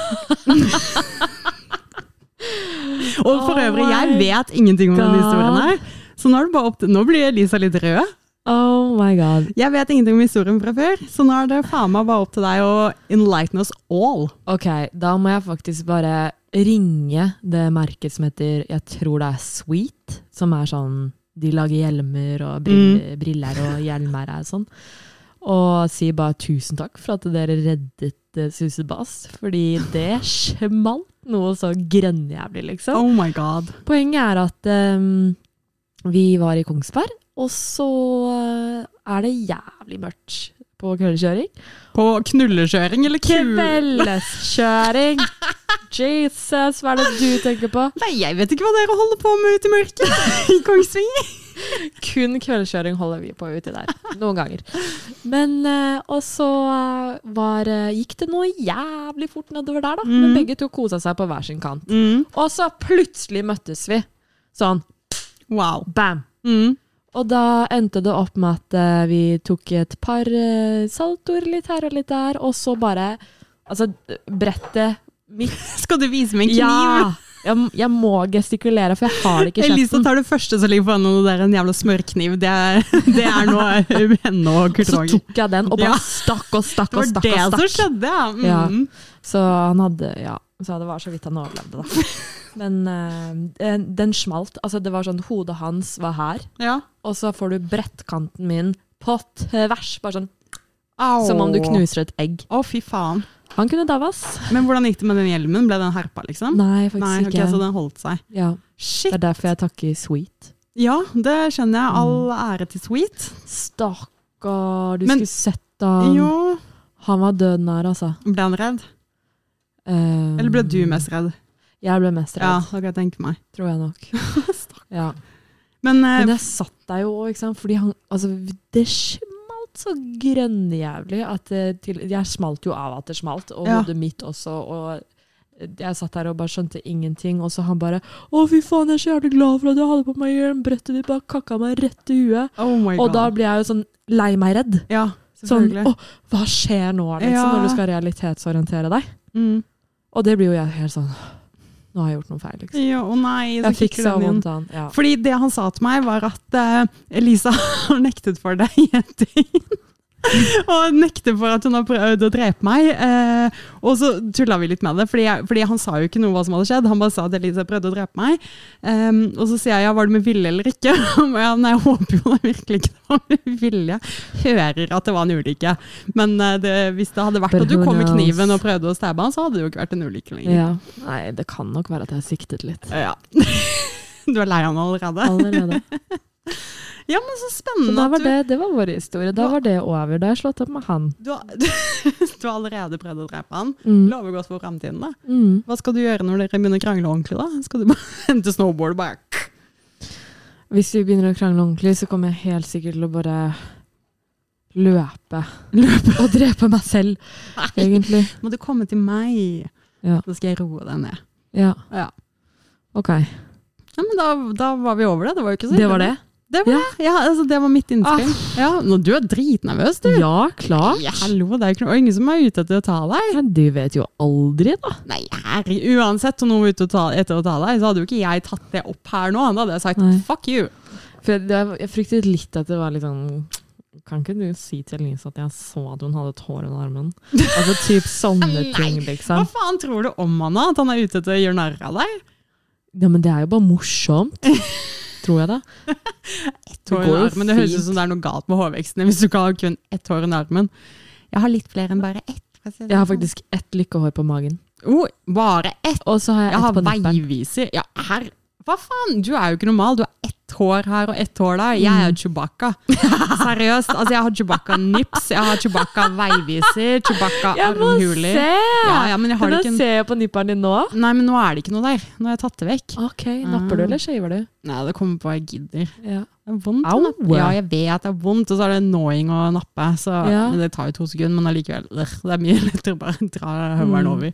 Og for øvrig, jeg vet ingenting om denne historien her. Så nå, nå blir Elisa litt rød. Oh my god. Jeg vet ingenting om historien fra før, så nå er det faen meg bare opp til deg å enlighten us all. Ok, da må jeg faktisk bare ringe det merket som heter, jeg tror det er Sweet, som er sånn, de lager hjelmer og briller, briller og hjelmer og sånn. Og si bare tusen takk for at dere reddet uh, Susebass, fordi det smalt noe så grønnjævlig, liksom. Oh my god. Poenget er at um, vi var i Kongsberg, og så eh, er det jævlig mørkt på kveldskjøring. På knullekjøring eller kul? Kveldskjøring! Jesus, hva er det du tenker på? Nei, jeg vet ikke hva dere holder på med ute i mørket i Kongsvinger. Kun kveldskjøring holder vi på uti der. Noen ganger. Men eh, Og så eh, var, eh, gikk det noe jævlig fort nedover der, da. Men Mm. begge to kosa seg på hver sin kant. Og så plutselig møttes vi. Sånn Wow. bam! Mm. Og da endte det opp med at vi tok et par saltoer litt her og litt der, og så bare Altså, brettet mitt Skal du vise meg en kniv? Ja! Jeg, jeg må gestikulere, for jeg har det ikke i Elisa tar det første som ligger foran henne, og det er en jævla smørkniv. Det er, det er nå henne og Kurt Så tok jeg den og bare Ja. stakk og stakk Det og var stakk. det og som skjedde, ja. Mm. Ja. Så han hadde Ja, så det var så vidt han overlevde, da. Men den- den smalt. Altså, det var sånn Hodet hans var her, ja. og så får du brettkanten min på tvers. Bare sånn Au. som om du knuser et egg. Å, fy faen. Han kunne davas. Men hvordan gikk det med den hjelmen? Ble den herpa, liksom? Nei, faktisk Nei, ok, ikke. så den holdt seg. Ja, Shit. det er derfor jeg takker Sweet. Ja, det skjønner jeg. All Mm. ære til Sweet. Stakkar, du Men- skulle sett han. Jo. Han var død nær, altså. Ble han redd? Um, Eller ble du mest redd? Jeg ble mest redd. Ja, det kan jeg tenke meg. tror jeg nok. Ja. Men, uh, Men jeg satt der jo òg, ikke sant. Fordi han Altså, det smalt så grønnjævlig at det til, Jeg smalt jo av at det smalt, og Ja. hodet mitt også. Og jeg satt der og bare skjønte ingenting, og så han bare 'Å, fy faen, jeg er så jævlig glad for at jeg hadde på meg hjelm'. Brettet ditt bare kakka meg rett i huet. oh. Og da blir jeg jo sånn lei meg redd. Ja, Sånn 'Å, hva skjer nå', liksom, Ja. når du skal realitetsorientere deg. Mm. Og det blir jo jeg helt sånn Nå har jeg gjort noe feil, liksom. Ja, å nei, så Jeg fikk så vondt av han. Ja. Fordi det han sa til meg, var at uh, Elisa har nektet for deg et døgn. og nekter for at hun har prøvd å drepe meg. Eh, og så tulla vi litt med det, fordi, jeg, fordi, han sa jo ikke noe hva som hadde skjedd. Han bare sa at Elise prøvde å drepe meg. Um, og så sier jeg ja, var det med vilje eller ikke? ja, nei, jeg håper jo virkelig ikke det var med vilje. Hører at det var en ulykke. Men uh, det, hvis det hadde vært But at du kom med kniven og prøvde å stabbe han, så hadde det jo ikke vært en ulykke lenger. Ja. Nei, det kan nok være at jeg har siktet litt. Ja. Du er lei han allerede? Allerede. Ja, men så spennende Så var du, det, det var vår historie. Da var det over. Da har jeg slått opp med han. du, har, du har allerede prøvd å drepe han. Mm. Lover godt for fremtiden, da. Mm. Hva skal du gjøre når dere begynner å krangle ordentlig, da? Skal du bare hente snowboard og bare Hvis vi begynner å krangle ordentlig, så kommer jeg helt sikkert til å bare løpe. løpe? Og drepe meg selv, egentlig. Må du komme til meg? Ja. Så skal jeg roe deg ned. Ja, Ja. ok. Ja, men da, da var vi over det. Det var jo ikke så Det var det? Det var, ja. Ja, altså, det var mitt innspill. Ja, nå, du er dritnervøs, du. Ja, klart. Ja, hallo, det er jo ingen som er ute etter å ta deg. Men du vet jo aldri, da. Nei, herre, uansett om noen var ute ta, etter å ta deg, så hadde jo ikke jeg tatt det opp her nå. Da hadde jeg sagt Nei. fuck you. For jeg, jeg fryktet litt at det var litt sånn Kan ikke du si til Elise at jeg så at hun hadde et hår under armen? Altså typ sånne ting, ting, Hva liksom. faen tror du om han da? At han er ute etter å gjøre narr av deg? Ja, men det er jo bare morsomt. Tror jeg det. Ett hår i armen. Det høres ut som det er noe galt med hårveksten hvis du ikke har kun ett hår i armen. Jeg har litt flere enn bare ett. Jeg har sånn. faktisk ett lykkehår på magen. oh, Bare ett? Og så har jeg Jeg har veiviser. Ja, her Hva faen? Du er jo ikke normal. Du har ett hår her og ett hår der. Jeg er Mm. Chewbacca. Seriøst. Altså, jeg har Chewbacca-nips, jeg har Chewbacca-veiviser, Chewbacca-armhuler. Ja, ja, men jeg har det jeg på nipperen din nå? Nei, men nå er det ikke noe der. Nå har jeg tatt det vekk. Ok, Napper du eller shaver du? Nei, det kommer på jeg gidder. Ja. Det er vondt. Au. å nappe. Ja, jeg vet det er vondt, og så er det annoying å nappe. Så Ja. Det tar jo to sekunder, men allikevel. Det er mye lettere å bare dra høvelen Mm. over.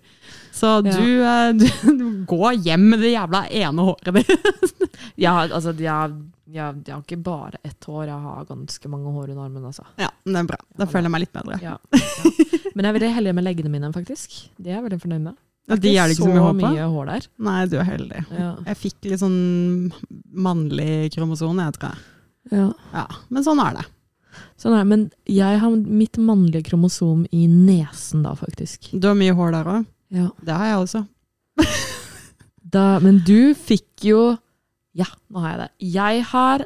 Så Ja. du, eh, du, går hjem med det jævla ene håret ditt. Ja, altså, jeg, jeg, jeg har ikke bare ett hår, jeg har ganske mange hår under armen. Altså. Ja, det er bra. Da føler jeg meg litt bedre. Ja, ja. Men jeg er veldig heldig med leggene mine, faktisk. Det er jeg veldig fornøyd med. Ja, de er det ikke så mye hår på? mye hår der. Nei, du er heldig. Ja. Jeg fikk litt sånn mannlig kromosom, jeg tror jeg. Ja. Ja, men sånn er det. Sånn er det. Men jeg har mitt mannlige kromosom i nesen, da, faktisk. Du har mye hår der òg. Ja. Det har jeg også. Da, men du fikk jo Ja, nå har jeg det. Jeg har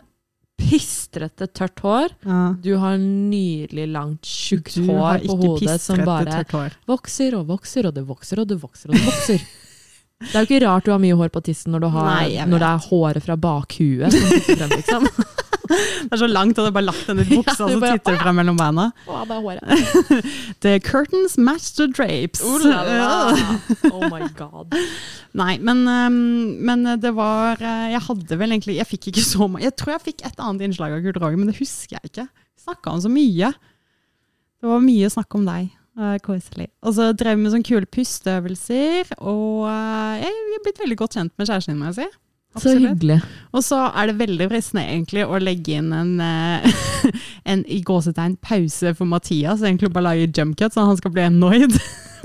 pistrete, tørt hår. Ja. Du har nydelig, langt, tjukt Du hår på hodet som bare vokser og vokser, og det vokser og det vokser. og Det vokser. Det er jo ikke rart du har mye hår på tissen når, du har, Nei, når det er håret fra bakhuet som frem, liksom. Det er så langt, og du har bare lagt den i buksa, Ja, og så bare- titter det frem mellom beina. Å, det er håret. The curtains match the drapes. Oh, la, la. oh my god. Nei, men, um, men det var uh, Jeg hadde vel egentlig Jeg fikk ikke så mye. Jeg tror jeg fikk et annet innslag av Kurt Roger, men det husker jeg ikke. Snakka om så mye. Det var mye snakk om deg. Uh, Koselig. Og så drev vi med sånne kule pusteøvelser, og uh, jeg er blitt veldig godt kjent med kjæresten din, må jeg si. Så hyggelig. Og så er det veldig fristende egentlig å legge inn en, eh, en i gåsetegn pause for Mathias. Egentlig bare lage jump cut, så han skal bli annoyed.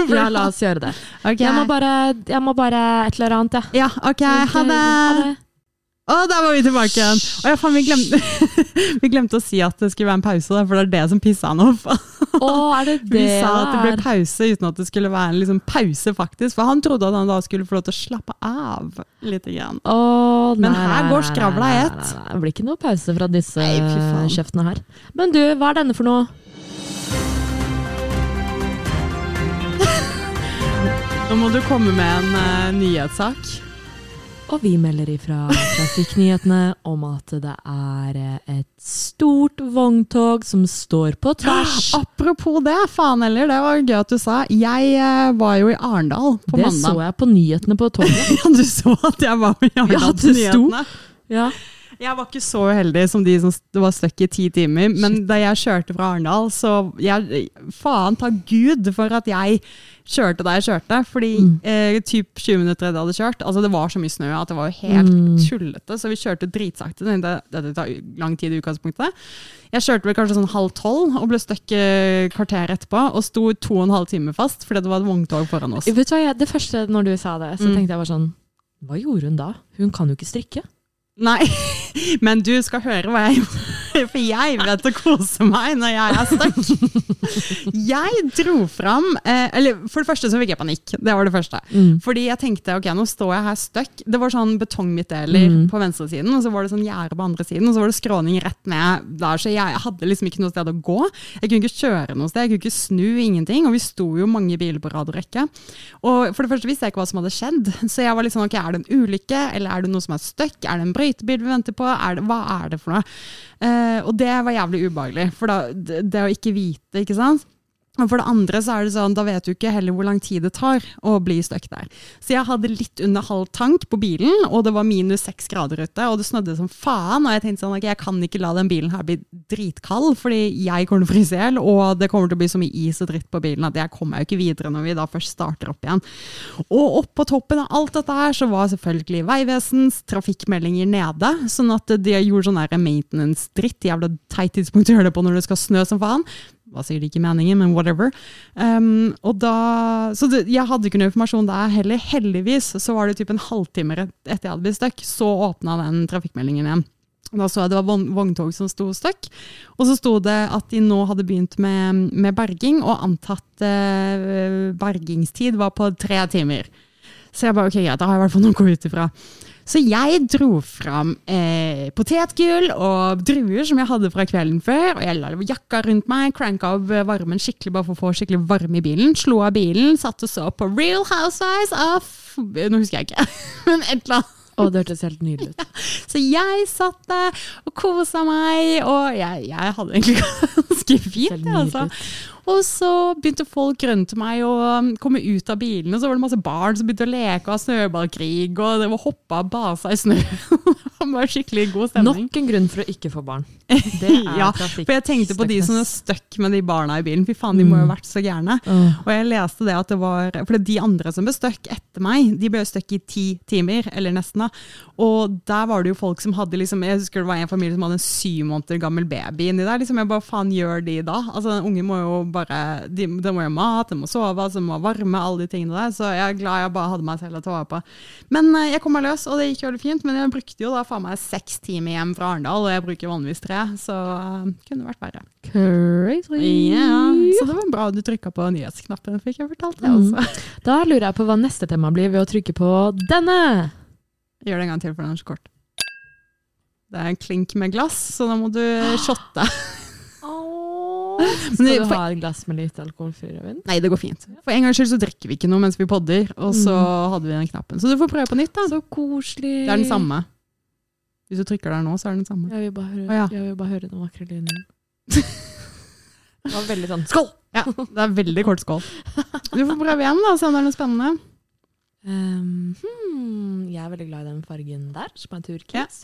Ja, la oss gjøre det. Okay. Jeg må bare, jeg må bare et eller annet, jeg. Ja, ok, ha det! Ha det. Å, der var vi tilbake igjen! Å, ja, faen, vi, glemte, vi glemte å si at det skulle være en pause, da, for det er det som pissa han opp. Å, er det det? Vi sa at det ble pause uten at det skulle være en liksom, pause, faktisk. For han trodde at han da skulle få lov til å slappe av litt. Grann. Å, Men nei, her går skravla i ett. Det blir ikke noe pause fra disse Nei, kjeftene her. Men du, hva er denne for noe? Nå må du komme med en uh, nyhetssak. Og vi melder ifra Trafikknyhetene om at det er eh, et stort vogntog som står på tvers. Apropos det, faen heller, det var gøy at du sa. Jeg eh, var jo i Arendal på Det så jeg på nyhetene på toget. Ja, du så at jeg var i Arendal Ja, på det nyhetene. Ja. Jeg var ikke så uheldig som de som var stuck i ti timer, men da jeg kjørte fra Arendal, så jeg, Faen ta Gud for at jeg kjørte da jeg kjørte. Fordi Mm. eh, typ 20 minutter etter jeg hadde kjørt, altså det var så mye snø at det var jo helt Mm. tullete. Så vi kjørte dritsakte. Det, det tar lang tid i utgangspunktet. Jeg kjørte vel kanskje sånn halv tolv og ble stuck eh, kvarter etterpå. Og sto to og en halv time fast fordi det var et vogntog foran oss. Vet du hva, jeg, Det første når du sa det, så Mm. tenkte jeg bare sånn Hva gjorde hun da? Hun kan jo ikke strikke. Nei, men du skal høre hva jeg. For jeg vet å kose meg når jeg er stuck. Jeg dro fram eh, Eller for det første så fikk jeg panikk. Det var det første. Mm. Fordi jeg tenkte ok, nå står jeg her stuck. Det var sånn betongmidtdeler Mm. på venstresiden, og så var det sånn gjerde på andre siden, og så var det skråning rett ned der, så jeg hadde liksom ikke noe sted å gå. Jeg kunne ikke kjøre noe sted, jeg kunne ikke snu, ingenting. Og vi sto jo mange biler på rad og rekke. Og for det første visste jeg ikke hva som hadde skjedd, så jeg var litt sånn ok, er det en ulykke, eller er det noe som er stuck, er det en brøytebil vi venter på, er det, hva er det for noe? Eh, og det var jævlig ubehagelig, for da, det, det å ikke vite, ikke sant? Og for det andre så er det sånn, da vet du ikke heller hvor lang tid det tar å bli stuck der. Så jeg hadde litt under halv tank på bilen, og det var minus seks grader ute, og det snødde som faen. Og jeg tenkte sånn, okay, jeg kan ikke la den bilen her bli dritkald, fordi jeg kommer til å fryse i hjel, og det kommer til å bli så mye is og dritt på bilen at jeg kommer jo ikke videre når vi da først starter opp igjen. Og oppå toppen av alt dette her så var selvfølgelig Vegvesens trafikkmeldinger nede, sånn at de gjorde sånn maintenance-dritt, jævla teit tidspunkt å gjøre det på når det skal snø som faen var sikkert ikke meningen, men whatever. Um, og da, så det, jeg hadde ikke noe informasjon der heller. Heldigvis så var det typ en halvtime etter jeg hadde blitt stuck, så åpna den trafikkmeldingen igjen. Da så jeg det var vogntog som sto stuck, og så sto det at de nå hadde begynt med, med berging, og antatt eh, bergingstid var på tre timer. Så jeg bare, ok, greit, da har jeg i hvert fall noe å gå ut ifra. Så jeg dro fram eh, potetgull og druer som jeg hadde fra kvelden før, og jeg la jakka rundt meg, cranka av varmen skikkelig bare for å få skikkelig varme i bilen, slo av bilen, satt og så på Real Housewives of Nå husker jeg ikke, men et eller annet. Å, det hørtes helt nydelig ut. Så jeg satt der og kosa meg, og jeg, jeg hadde egentlig ganske fint. Det, altså. Og så begynte folk rundt meg å um, komme ut av bilene, så var det masse barn som begynte å leke og ha snøballkrig, og det var hoppa og basa i snø. det var skikkelig god stemning. Nok en grunn for å ikke få barn. Det er ja, trafikk. for jeg tenkte på de som er stuck med de barna i bilen. Fy faen, de må jo ha vært så gærne. Og jeg leste det at det var For de andre som ble stuck etter meg, de ble stuck i ti timer, eller nesten. da. Og der var det jo folk som hadde liksom Jeg husker det var en familie som hadde en syv måneder gammel baby inni der. liksom Jeg bare faen gjør de da? Altså Den unge må jo bare De, de må jo mat, de må sove, altså, de må varme, alle de tingene der. Så jeg er glad jeg bare hadde meg selv å ta vare på. Men eh, jeg kom meg løs, og det gikk veldig fint. Men jeg brukte jo da faen meg seks timer hjem fra Arendal, og jeg bruker vanligvis tre, så uh, kunne vært verre. Crazy. Yeah. så det var bra du trykka på nyhetsknappen, fikk jeg fortalt det Mm. også. Da lurer jeg på hva neste tema blir ved å trykke på denne. Gjør det en gang til, for den er så kort. Det er en klink med glass, så da må du shotte. Skal du for- ha et glass med litt alkoholfri rødvin? Nei, det går fint. For en gangs skyld så drikker vi ikke noe mens vi podder, og så hadde vi den knappen. Så du får prøve på nytt, da. Så koselig. Det er den samme. Hvis du trykker der nå, så er den samme. Jeg vil bare høre, ah, ja. jeg vil bare høre den vakre lyden. Det var veldig sånn Skål! Ja, det er veldig kort skål. Du får prøve igjen, da, og se om det er noe spennende. Um, hmm, Jeg er veldig glad i den fargen der, som er turkis.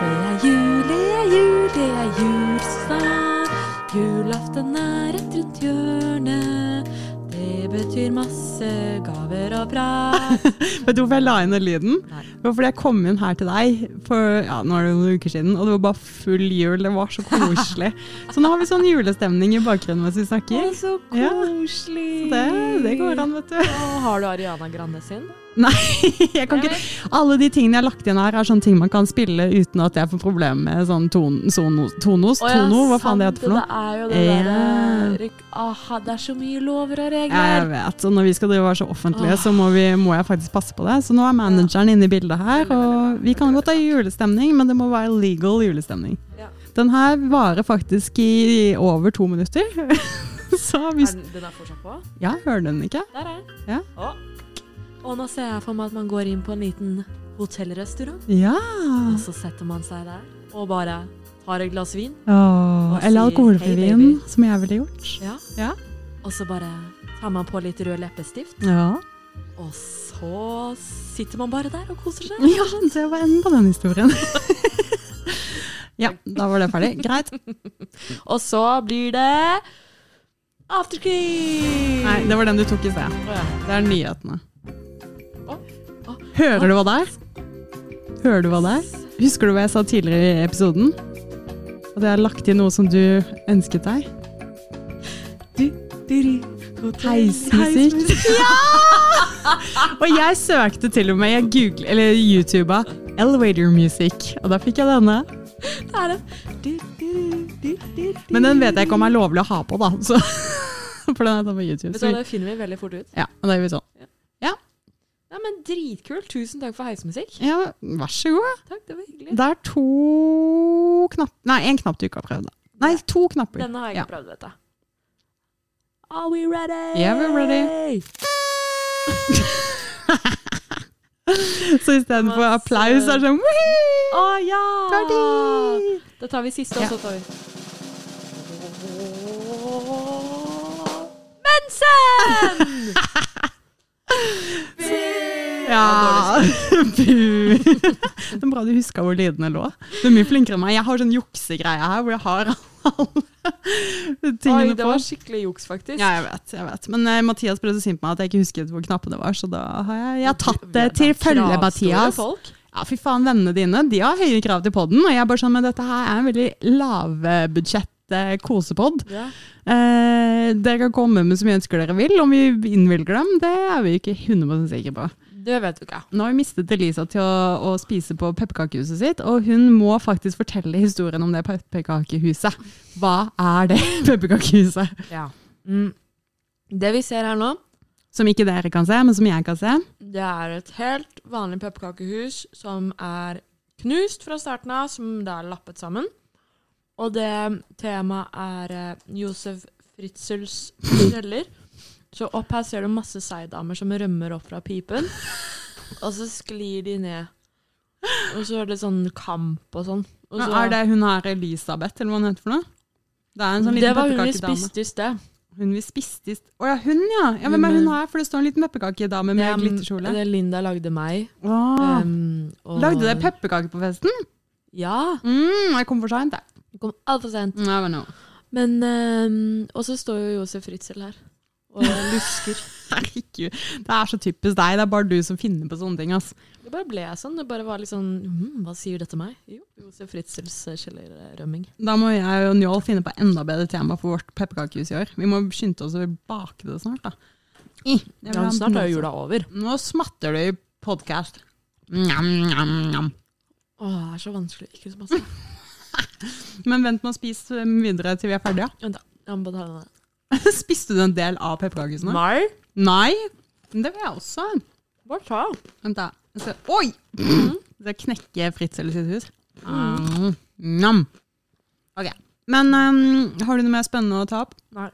Det er jul, det er jul, det er jul snart. Julaften er rett rundt hjørnet. Det betyr masse gaver og prat. Vet du hvorfor jeg la inn den lyden? Det var fordi jeg kom inn her til deg for ja, nå er det noen uker siden, og det var bare full jul. Det var så koselig. så nå har vi sånn julestemning i bakgrunnen mens vi snakker. Å, så Ja. koselig. Det, det går an, vet du. Og har du Ariana Grande sin? Jeg kan ikke, alle de tingene jeg har lagt igjen her, er sånne ting man kan spille uten at jeg får problemer med sånn ton, sono, tonos. Oh, ja, tono, hva faen det heter for noe? Det er jo det Ja. derre aha, Det er så mye lover og regler. jeg vet, og når vi skal drive være så offentlige, oh. så må, vi, må jeg faktisk passe på det. Så nå er manageren inne i bildet her, og vi kan godt ha julestemning, men det må være legal julestemning. Ja. Den her varer faktisk i over to minutter. så hvis Er den, den er fortsatt på? Ja, hører du den ikke? Der er den. Ja. Å. Og nå ser jeg for meg at man går inn på en liten hotellrestaurant, Ja. og så setter man seg der og bare tar et glass vin. Åh, eller alkoholfri «Hei, vin, baby». som jeg ville gjort. Ja. Ja. Og så bare tar man på litt rød leppestift, Ja. og så sitter man bare der og koser seg. Ja, det var enden på den historien. ja, da var det ferdig. Greit. Og så blir det afterski! Nei, det var den du tok i sted. Det er nyhetene. Hører du hva det er? Hører du hva det er? Husker du hva jeg sa tidligere i episoden? At jeg har lagt inn noe som du ønsket deg? Heismusikk. Ja! Og jeg søkte til og med, jeg googlet, eller YouTuba, elevator music, og da fikk jeg denne. Det er det. Men den vet jeg ikke om er lovlig å ha på, da. Så, for den er på YouTube. Så, Det finner vi veldig fort ut. ja, og da gjør vi sånn. Ja, men Dritkult. Tusen takk for heismusikk. Ja, vær så god. Takk, Det var hyggelig. Det er to knapp... Nei, én knapp du ikke har prøvd. Nei, to knapper. Denne har jeg Ja. ikke prøvd, vet du. Are we ready? Yeah, we're ready. Så istedenfor applaus er det sånn «Woohoo! Å ja! Party! Da tar vi siste, og Ja. så tar vi Mensen! Ja, bu. Det er bra du huska hvor lydene lå. Du er mye flinkere enn meg. Jeg har sånn juksegreie her hvor jeg har alle Oi, det var skikkelig juks, faktisk. Ja, jeg vet. jeg vet. Men uh, Mathias ble så sint på meg at jeg ikke husket hvor knappene var, så da har jeg, jeg har tatt det til følge, Mathias. Folk. Ja, fy faen, vennene dine de har høye krav til podden, og jeg er bare sånn, men dette her er en veldig lavbudsjett eh, kosepod. Ja. Eh, dere kan komme med så mye ønsker dere vil, om vi innvilger dem, det er vi ikke 100 sikre på. Det vet du ikke. Nå har vi mistet Elisa til å, å spise på pepperkakehuset sitt, og hun må faktisk fortelle historien om det pepperkakehuset. Hva er det pepperkakehuset? Ja. Mm. Det vi ser her nå, Som ikke dere kan se, men som jeg kan se. det er et helt vanlig pepperkakehus som er knust fra starten av, som da er lappet sammen. Og det temaet er eh, Josef Fritzels kjeller. Så opp her ser du masse seidamer som rømmer opp fra pipen. Og så sklir de ned. Og så er det sånn kamp og sånn. Og så, er det hun her Elisabeth, eller hva hun heter for noe? Det en sånn det var hun vi spiste i sted. Hun vi spiste i sted Å ja, hun ja! ja Hvem er hun Hun- her? For det står en liten pepperkakedame med Ja, glitterkjole. det Linda lagde meg. Um, og- Lagde dere pepperkaker på festen? Ja. Mm, jeg kom for seint, jeg. Det kom altfor sent. Men ehm, Og så står jo Josef Ritzel her og lusker. Herregud, det er så typisk deg. Det er bare du som finner på sånne ting. ass. Det bare ble sånn. Det bare var litt sånn hm, Hva sier dette meg? Jo, Josef Fritzels eh, kjellerrømming. Da må jeg og Njål finne på enda bedre tema for vårt pepperkakehus i år. Vi må skynde oss å bake det snart, da. I, det Ja, snart er jo jula over. Nå smatter du i podkast. Njam, njam, njam. Åh, det er så vanskelig. Ikke så masse. Men vent med å spise videre til vi er ferdige. Vent, da. Jeg må ta den der. Spiste du en del av pepperkakene? Nei. Nei. Det vil jeg også. Bare ta. Vent, da. Jeg skal, oi! Det knekker Fritzel sitt hus. Mm. Nam. Ok. Men um, har du noe mer spennende å ta opp? Nei.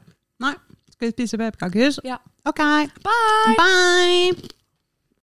Skal vi spise pepperkakehus? Ja. Ok. Bye! Bye!